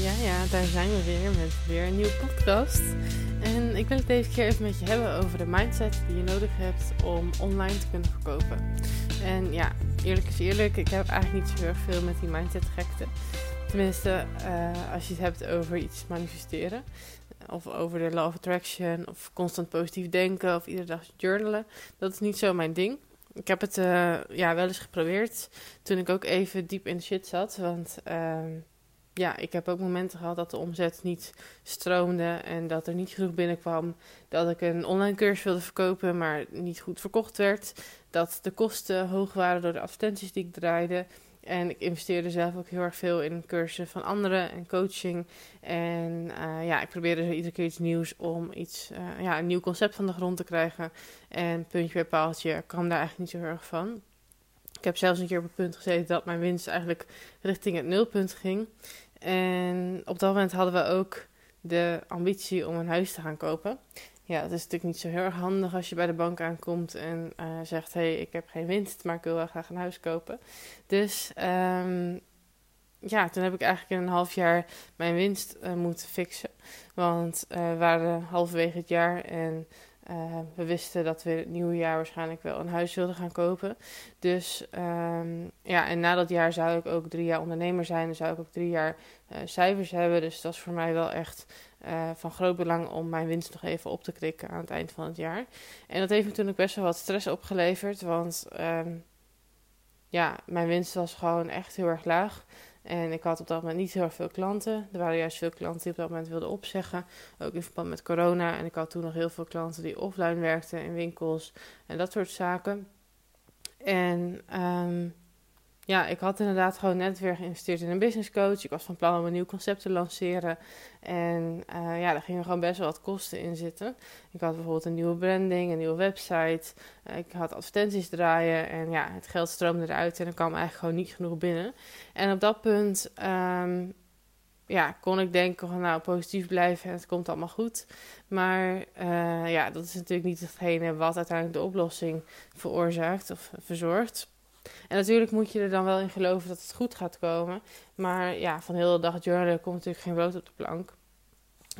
Ja, ja, daar zijn we weer met weer een nieuwe podcast. En ik wil het deze keer even met je hebben over de mindset die je nodig hebt om online te kunnen verkopen. En ja, eerlijk is eerlijk, ik heb eigenlijk niet zo heel veel met die mindset gekte. Tenminste, uh, als je het hebt over iets manifesteren. Of over de law of attraction. Of constant positief denken. Of iedere dag journalen. Dat is niet zo mijn ding. Ik heb het uh, ja, wel eens geprobeerd. Toen ik ook even diep in de shit zat. Want uh, ja, ik heb ook momenten gehad dat de omzet niet stroomde en dat er niet genoeg binnenkwam. Dat ik een online cursus wilde verkopen, maar niet goed verkocht werd. Dat de kosten hoog waren door de advertenties die ik draaide. En ik investeerde zelf ook heel erg veel in cursussen van anderen en coaching. En uh, ja, ik probeerde iedere keer iets nieuws om iets, uh, ja, een nieuw concept van de grond te krijgen. En puntje bij paaltje kwam daar eigenlijk niet zo erg van. Ik heb zelfs een keer op het punt gezeten dat mijn winst eigenlijk richting het nulpunt ging. En op dat moment hadden we ook de ambitie om een huis te gaan kopen. Ja, dat is natuurlijk niet zo heel erg handig als je bij de bank aankomt en uh, zegt: hey, ik heb geen winst, maar ik wil wel graag een huis kopen. Dus um, ja, toen heb ik eigenlijk in een half jaar mijn winst uh, moeten fixen. Want uh, we waren halverwege het jaar en uh, we wisten dat we het nieuwe jaar waarschijnlijk wel een huis wilden gaan kopen. Dus um, ja, en na dat jaar zou ik ook drie jaar ondernemer zijn. Dan zou ik ook drie jaar uh, cijfers hebben. Dus dat is voor mij wel echt uh, van groot belang om mijn winst nog even op te krikken aan het eind van het jaar. En dat heeft me toen ook best wel wat stress opgeleverd. Want um, ja, mijn winst was gewoon echt heel erg laag. En ik had op dat moment niet heel veel klanten. Er waren juist veel klanten die op dat moment wilden opzeggen. Ook in verband met corona. En ik had toen nog heel veel klanten die offline werkten in winkels en dat soort zaken. En um, ja, ik had inderdaad gewoon net weer geïnvesteerd in een business coach. Ik was van plan om een nieuw concept te lanceren. En uh, ja, daar gingen gewoon best wel wat kosten in zitten. Ik had bijvoorbeeld een nieuwe branding, een nieuwe website. Uh, ik had advertenties draaien. En ja, het geld stroomde eruit en er kwam eigenlijk gewoon niet genoeg binnen. En op dat punt um, ja, kon ik denken van nou positief blijven en het komt allemaal goed. Maar uh, ja, dat is natuurlijk niet hetgene wat uiteindelijk de oplossing veroorzaakt of verzorgt. En natuurlijk moet je er dan wel in geloven dat het goed gaat komen. Maar ja, van de hele dag journalen komt natuurlijk geen brood op de plank.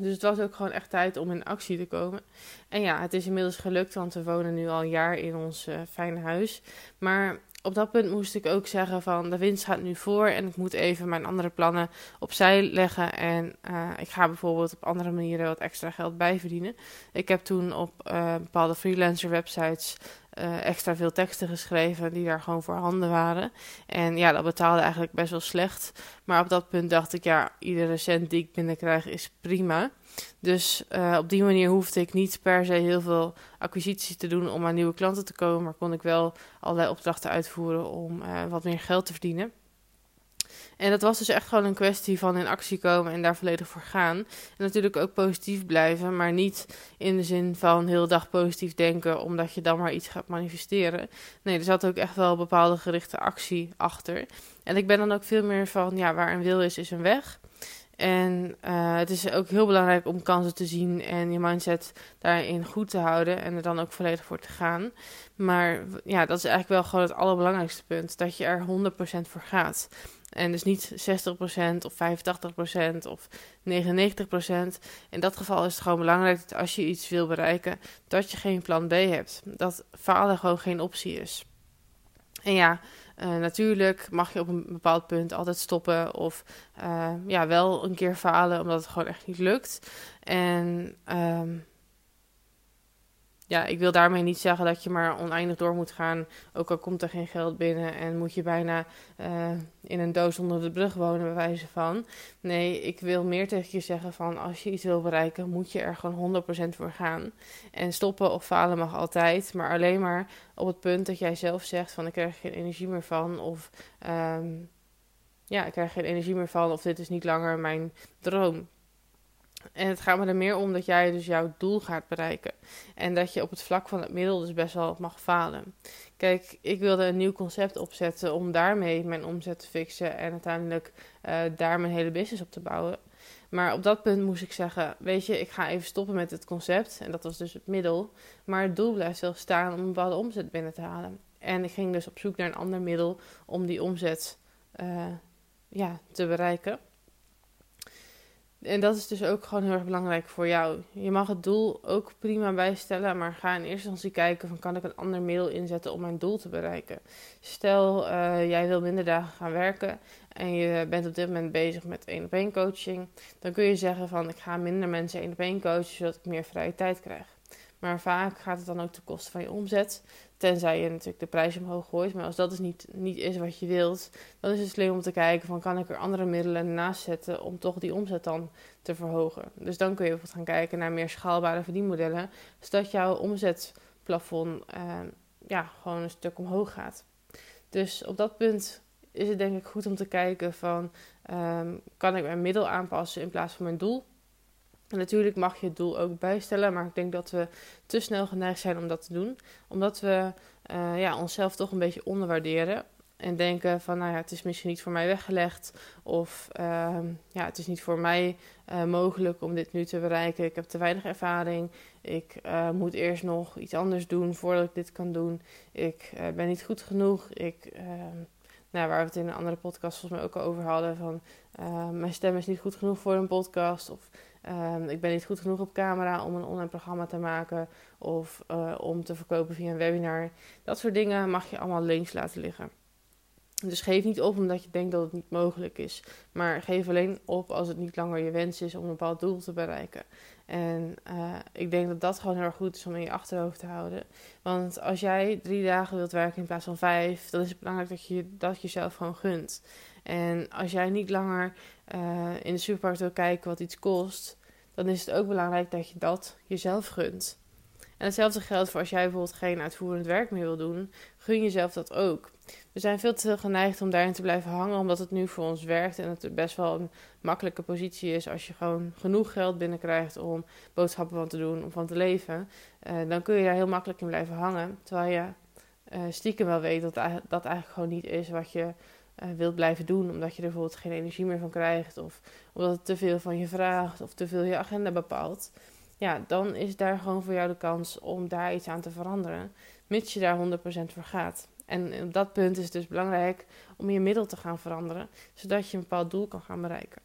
Dus het was ook gewoon echt tijd om in actie te komen. En ja, het is inmiddels gelukt, want we wonen nu al een jaar in ons uh, fijne huis. Maar op dat punt moest ik ook zeggen van de winst gaat nu voor en ik moet even mijn andere plannen opzij leggen. En uh, ik ga bijvoorbeeld op andere manieren wat extra geld bijverdienen. Ik heb toen op uh, bepaalde freelancer websites uh, extra veel teksten geschreven die daar gewoon voorhanden waren. En ja, dat betaalde eigenlijk best wel slecht. Maar op dat punt dacht ik, ja, iedere cent die ik binnenkrijg is prima. Dus uh, op die manier hoefde ik niet per se heel veel acquisities te doen om aan nieuwe klanten te komen. Maar kon ik wel allerlei opdrachten uitvoeren om uh, wat meer geld te verdienen. En dat was dus echt gewoon een kwestie van in actie komen en daar volledig voor gaan. En natuurlijk ook positief blijven, maar niet in de zin van heel dag positief denken omdat je dan maar iets gaat manifesteren. Nee, er zat ook echt wel bepaalde gerichte actie achter. En ik ben dan ook veel meer van, ja, waar een wil is, is een weg. En uh, het is ook heel belangrijk om kansen te zien en je mindset daarin goed te houden en er dan ook volledig voor te gaan. Maar ja, dat is eigenlijk wel gewoon het allerbelangrijkste punt, dat je er 100% voor gaat. En dus niet 60% of 85% of 99%. In dat geval is het gewoon belangrijk dat als je iets wil bereiken, dat je geen plan B hebt. Dat falen gewoon geen optie is. En ja, uh, natuurlijk mag je op een bepaald punt altijd stoppen of uh, ja, wel een keer falen omdat het gewoon echt niet lukt. En um, ja, ik wil daarmee niet zeggen dat je maar oneindig door moet gaan. Ook al komt er geen geld binnen en moet je bijna uh, in een doos onder de brug wonen, bij wijze van. Nee, ik wil meer tegen je zeggen van als je iets wil bereiken, moet je er gewoon 100% voor gaan. En stoppen of falen mag altijd, maar alleen maar op het punt dat jij zelf zegt van ik krijg geen energie meer van. Of um, ja, ik krijg geen energie meer van. Of dit is niet langer mijn droom. En het gaat me er meer om dat jij dus jouw doel gaat bereiken. En dat je op het vlak van het middel dus best wel mag falen. Kijk, ik wilde een nieuw concept opzetten om daarmee mijn omzet te fixen. En uiteindelijk uh, daar mijn hele business op te bouwen. Maar op dat punt moest ik zeggen: Weet je, ik ga even stoppen met het concept. En dat was dus het middel. Maar het doel blijft wel staan om een bepaalde omzet binnen te halen. En ik ging dus op zoek naar een ander middel om die omzet uh, ja, te bereiken. En dat is dus ook gewoon heel erg belangrijk voor jou. Je mag het doel ook prima bijstellen, maar ga in eerste instantie kijken van kan ik een ander middel inzetten om mijn doel te bereiken. Stel, uh, jij wil minder dagen gaan werken en je bent op dit moment bezig met één op één coaching, dan kun je zeggen van ik ga minder mensen één op één coachen zodat ik meer vrije tijd krijg. Maar vaak gaat het dan ook ten koste van je omzet. Tenzij je natuurlijk de prijs omhoog gooit. Maar als dat dus niet, niet is wat je wilt, dan is het slim om te kijken van kan ik er andere middelen naast zetten om toch die omzet dan te verhogen. Dus dan kun je bijvoorbeeld gaan kijken naar meer schaalbare verdienmodellen. Zodat jouw omzetplafond uh, ja, gewoon een stuk omhoog gaat. Dus op dat punt is het denk ik goed om te kijken van um, kan ik mijn middel aanpassen in plaats van mijn doel. En natuurlijk mag je het doel ook bijstellen, maar ik denk dat we te snel geneigd zijn om dat te doen. Omdat we uh, ja, onszelf toch een beetje onderwaarderen. En denken van, nou ja, het is misschien niet voor mij weggelegd. Of uh, ja, het is niet voor mij uh, mogelijk om dit nu te bereiken. Ik heb te weinig ervaring. Ik uh, moet eerst nog iets anders doen voordat ik dit kan doen. Ik ben niet goed genoeg. Ik, ehm, nou, waar we het in een andere podcast volgens mij ook al over hadden. Van mijn stem is niet goed genoeg voor een podcast. Of Um, ik ben niet goed genoeg op camera om een online programma te maken of uh, om te verkopen via een webinar. Dat soort dingen mag je allemaal links laten liggen. Dus geef niet op omdat je denkt dat het niet mogelijk is. Maar geef alleen op als het niet langer je wens is om een bepaald doel te bereiken. En uh, ik denk dat dat gewoon heel erg goed is om in je achterhoofd te houden. Want als jij drie dagen wilt werken in plaats van vijf, dan is het belangrijk dat je dat jezelf gewoon gunt. En als jij niet langer uh, in de supermarkt wil kijken wat iets kost, dan is het ook belangrijk dat je dat jezelf gunt. En hetzelfde geldt voor als jij bijvoorbeeld geen uitvoerend werk meer wil doen, gun jezelf dat ook. We zijn veel te geneigd om daarin te blijven hangen, omdat het nu voor ons werkt en het best wel een makkelijke positie is als je gewoon genoeg geld binnenkrijgt om boodschappen van te doen, om van te leven. Uh, dan kun je daar heel makkelijk in blijven hangen, terwijl je uh, stiekem wel weet dat dat eigenlijk gewoon niet is wat je wilt blijven doen, omdat je er bijvoorbeeld geen energie meer van krijgt, of omdat het te veel van je vraagt, of te veel je agenda bepaalt, ja, dan is daar gewoon voor jou de kans om daar iets aan te veranderen, mits je daar 100% voor gaat. En op dat punt is het dus belangrijk om je middel te gaan veranderen, zodat je een bepaald doel kan gaan bereiken.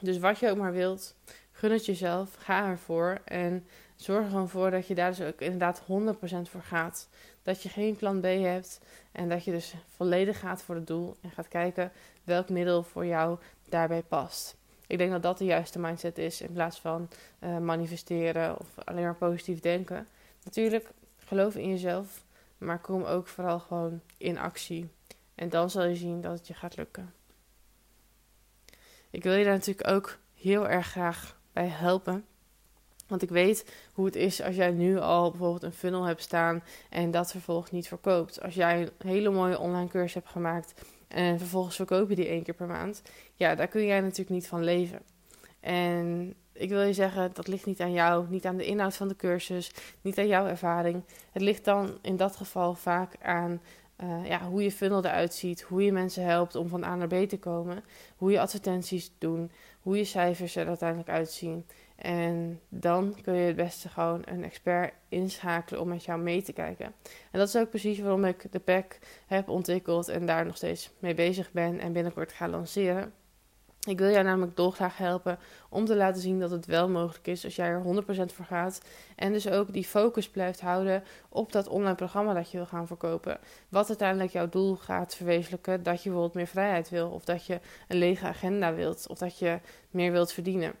Dus wat je ook maar wilt, gun het jezelf, ga ervoor en zorg er gewoon voor dat je daar dus ook inderdaad 100% voor gaat. Dat je geen plan B hebt en dat je dus volledig gaat voor het doel en gaat kijken welk middel voor jou daarbij past. Ik denk dat dat de juiste mindset is in plaats van uh, manifesteren of alleen maar positief denken. Natuurlijk, geloof in jezelf, maar kom ook vooral gewoon in actie. En dan zal je zien dat het je gaat lukken. Ik wil je daar natuurlijk ook heel erg graag bij helpen. Want ik weet hoe het is als jij nu al bijvoorbeeld een funnel hebt staan en dat vervolgens niet verkoopt. Als jij een hele mooie online cursus hebt gemaakt en vervolgens verkoop je die één keer per maand. Ja, daar kun jij natuurlijk niet van leven. En ik wil je zeggen, dat ligt niet aan jou, niet aan de inhoud van de cursus, niet aan jouw ervaring. Het ligt dan in dat geval vaak aan uh, ja, hoe je funnel eruit ziet, hoe je mensen helpt om van A naar B te komen, hoe je advertenties doen, hoe je cijfers er uiteindelijk uitzien. En dan kun je het beste gewoon een expert inschakelen om met jou mee te kijken. En dat is ook precies waarom ik de pack heb ontwikkeld en daar nog steeds mee bezig ben en binnenkort ga lanceren. Ik wil jou namelijk dolgraag helpen om te laten zien dat het wel mogelijk is als jij er 100% voor gaat. En dus ook die focus blijft houden op dat online programma dat je wil gaan verkopen. Wat uiteindelijk jouw doel gaat verwezenlijken. Dat je bijvoorbeeld meer vrijheid wil. Of dat je een lege agenda wilt. Of dat je meer wilt verdienen.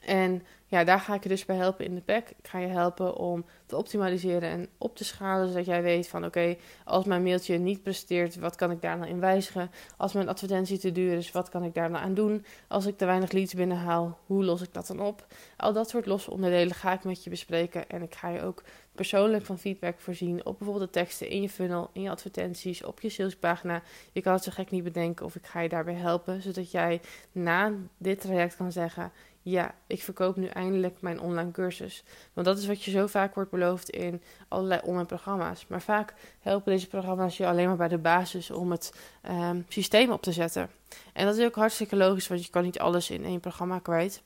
En ja, daar ga ik je dus bij helpen in de pack. Ik ga je helpen om te optimaliseren en op te schalen, zodat jij weet van oké, als mijn mailtje niet presteert, wat kan ik daar nou in wijzigen? Als mijn advertentie te duur is, wat kan ik daar nou aan doen? Als ik te weinig leads binnenhaal, hoe los ik dat dan op? Al dat soort losse onderdelen ga ik met je bespreken en ik ga je ook persoonlijk van feedback voorzien op bijvoorbeeld de teksten in je funnel, in je advertenties, op je salespagina. Je kan het zo gek niet bedenken of ik ga je daarbij helpen, zodat jij na dit traject kan zeggen ja, ik verkoop nu eindelijk mijn online cursus. Want dat is wat je zo vaak wordt beloofd in allerlei online programma's. Maar vaak helpen deze programma's je alleen maar bij de basis om het um, systeem op te zetten. En dat is ook hartstikke logisch, want je kan niet alles in één programma kwijt.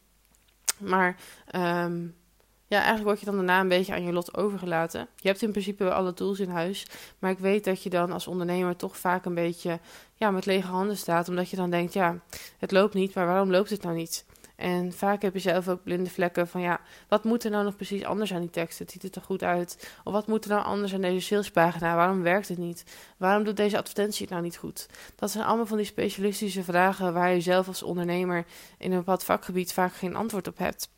Maar um, ja, eigenlijk word je dan daarna een beetje aan je lot overgelaten. Je hebt in principe alle tools in huis. Maar ik weet dat je dan als ondernemer toch vaak een beetje ja, met lege handen staat. Omdat je dan denkt, ja, het loopt niet, maar waarom loopt het nou niet? En vaak heb je zelf ook blinde vlekken van ja, wat moet er nou nog precies anders aan die tekst? Het ziet er toch goed uit? Of wat moet er nou anders aan deze salespagina? Waarom werkt het niet? Waarom doet deze advertentie het nou niet goed? Dat zijn allemaal van die specialistische vragen waar je zelf als ondernemer in een bepaald vakgebied vaak geen antwoord op hebt.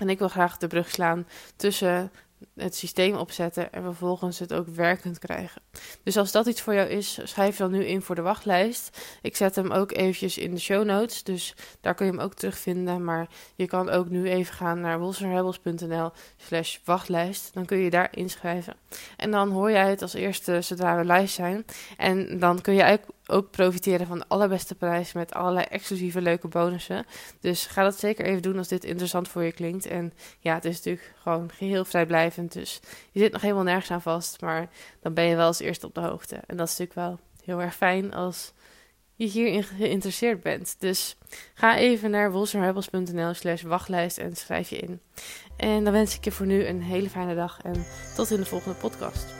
En ik wil graag de brug slaan tussen het systeem opzetten en vervolgens het ook werkend krijgen. Dus als dat iets voor jou is, schrijf dan nu in voor de wachtlijst. Ik zet hem ook eventjes in de show notes, dus daar kun je hem ook terugvinden. Maar je kan ook nu even gaan naar wilsonrebels.nl slash wachtlijst. Dan kun je daar inschrijven. En dan hoor jij het als eerste zodra we live zijn. En dan kun je ook profiteren van de allerbeste prijs met allerlei exclusieve leuke bonussen. Dus ga dat zeker even doen als dit interessant voor je klinkt. En ja, het is natuurlijk gewoon geheel vrijblijvend. Dus je zit nog helemaal nergens aan vast, maar dan ben je wel als eerste op de hoogte. En dat is natuurlijk wel heel erg fijn als je hierin geïnteresseerd bent. Dus ga even naar wolserrebels.nl slash wachtlijst en schrijf je in. En dan wens ik je voor nu een hele fijne dag en tot in de volgende podcast.